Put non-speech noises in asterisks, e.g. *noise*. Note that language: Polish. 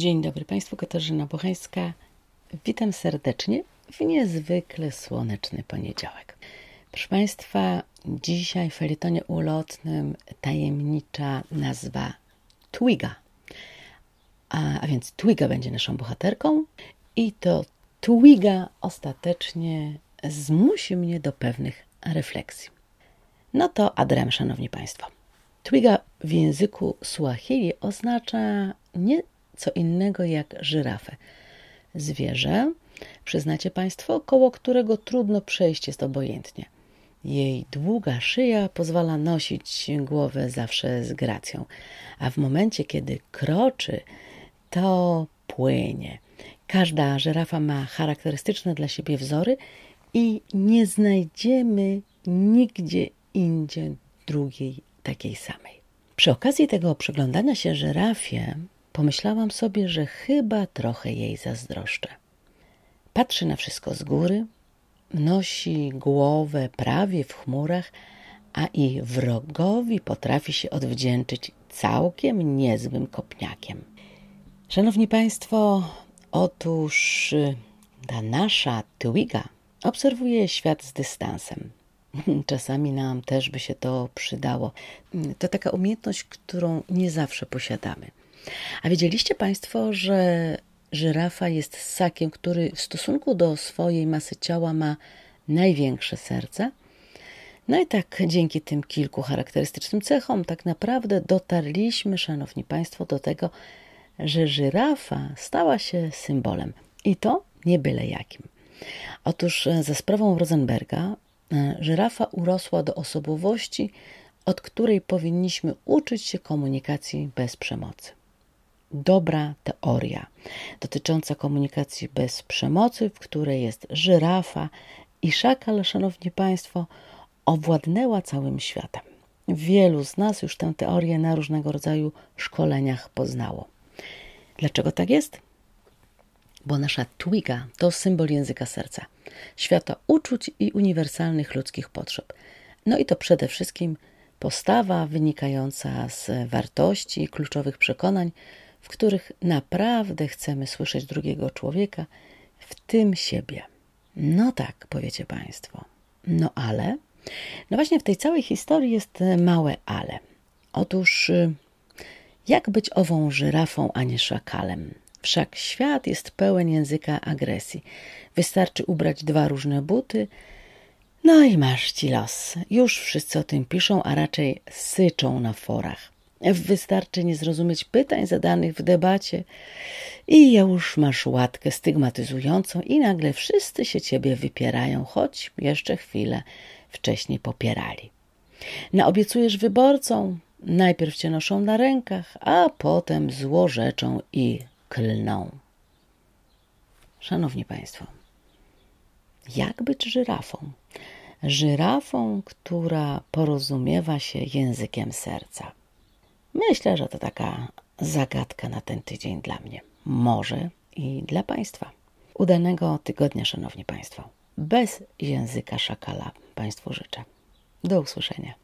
Dzień dobry Państwu, Katarzyna Bochańska. Witam serdecznie w niezwykle słoneczny poniedziałek. Proszę Państwa, dzisiaj w felietonie ulotnym tajemnicza nazwa Twiga. A, a więc Twiga będzie naszą bohaterką i to Twiga ostatecznie zmusi mnie do pewnych refleksji. No to Adrem, Szanowni Państwo. Twiga w języku Suahili oznacza nie co innego jak żyrafę. Zwierzę, przyznacie Państwo, koło którego trudno przejść jest obojętnie. Jej długa szyja pozwala nosić głowę zawsze z gracją, a w momencie, kiedy kroczy, to płynie. Każda żyrafa ma charakterystyczne dla siebie wzory i nie znajdziemy nigdzie indziej drugiej takiej samej. Przy okazji tego przyglądania się żyrafie pomyślałam sobie, że chyba trochę jej zazdroszczę. Patrzy na wszystko z góry, nosi głowę prawie w chmurach, a i wrogowi potrafi się odwdzięczyć całkiem niezłym kopniakiem. Szanowni Państwo, otóż y, ta nasza Twiga obserwuje świat z dystansem. *laughs* Czasami nam też by się to przydało. To taka umiejętność, którą nie zawsze posiadamy. A wiedzieliście Państwo, że żyrafa jest ssakiem, który w stosunku do swojej masy ciała ma największe serce? No i tak dzięki tym kilku charakterystycznym cechom tak naprawdę dotarliśmy, Szanowni Państwo, do tego, że żyrafa stała się symbolem. I to nie byle jakim. Otóż e, za sprawą Rosenberga e, żyrafa urosła do osobowości, od której powinniśmy uczyć się komunikacji bez przemocy dobra teoria dotycząca komunikacji bez przemocy, w której jest żyrafa i szakal, szanowni państwo, owładnęła całym światem. Wielu z nas już tę teorię na różnego rodzaju szkoleniach poznało. Dlaczego tak jest? Bo nasza twiga to symbol języka serca, świata uczuć i uniwersalnych ludzkich potrzeb. No i to przede wszystkim postawa wynikająca z wartości i kluczowych przekonań, w których naprawdę chcemy słyszeć drugiego człowieka, w tym siebie. No tak, powiecie Państwo. No ale, no właśnie w tej całej historii jest małe ale. Otóż, y, jak być ową żyrafą, a nie szakalem? Wszak świat jest pełen języka agresji. Wystarczy ubrać dwa różne buty, no i masz ci los. Już wszyscy o tym piszą, a raczej syczą na forach. Wystarczy nie zrozumieć pytań zadanych w debacie i już masz łatkę stygmatyzującą i nagle wszyscy się ciebie wypierają, choć jeszcze chwilę wcześniej popierali. Naobiecujesz wyborcom, najpierw cię noszą na rękach, a potem złorzeczą i klną. Szanowni Państwo, jak być żyrafą? Żyrafą, która porozumiewa się językiem serca. Myślę, że to taka zagadka na ten tydzień dla mnie. Może i dla Państwa. Udanego tygodnia, Szanowni Państwo. Bez języka szakala Państwu życzę. Do usłyszenia.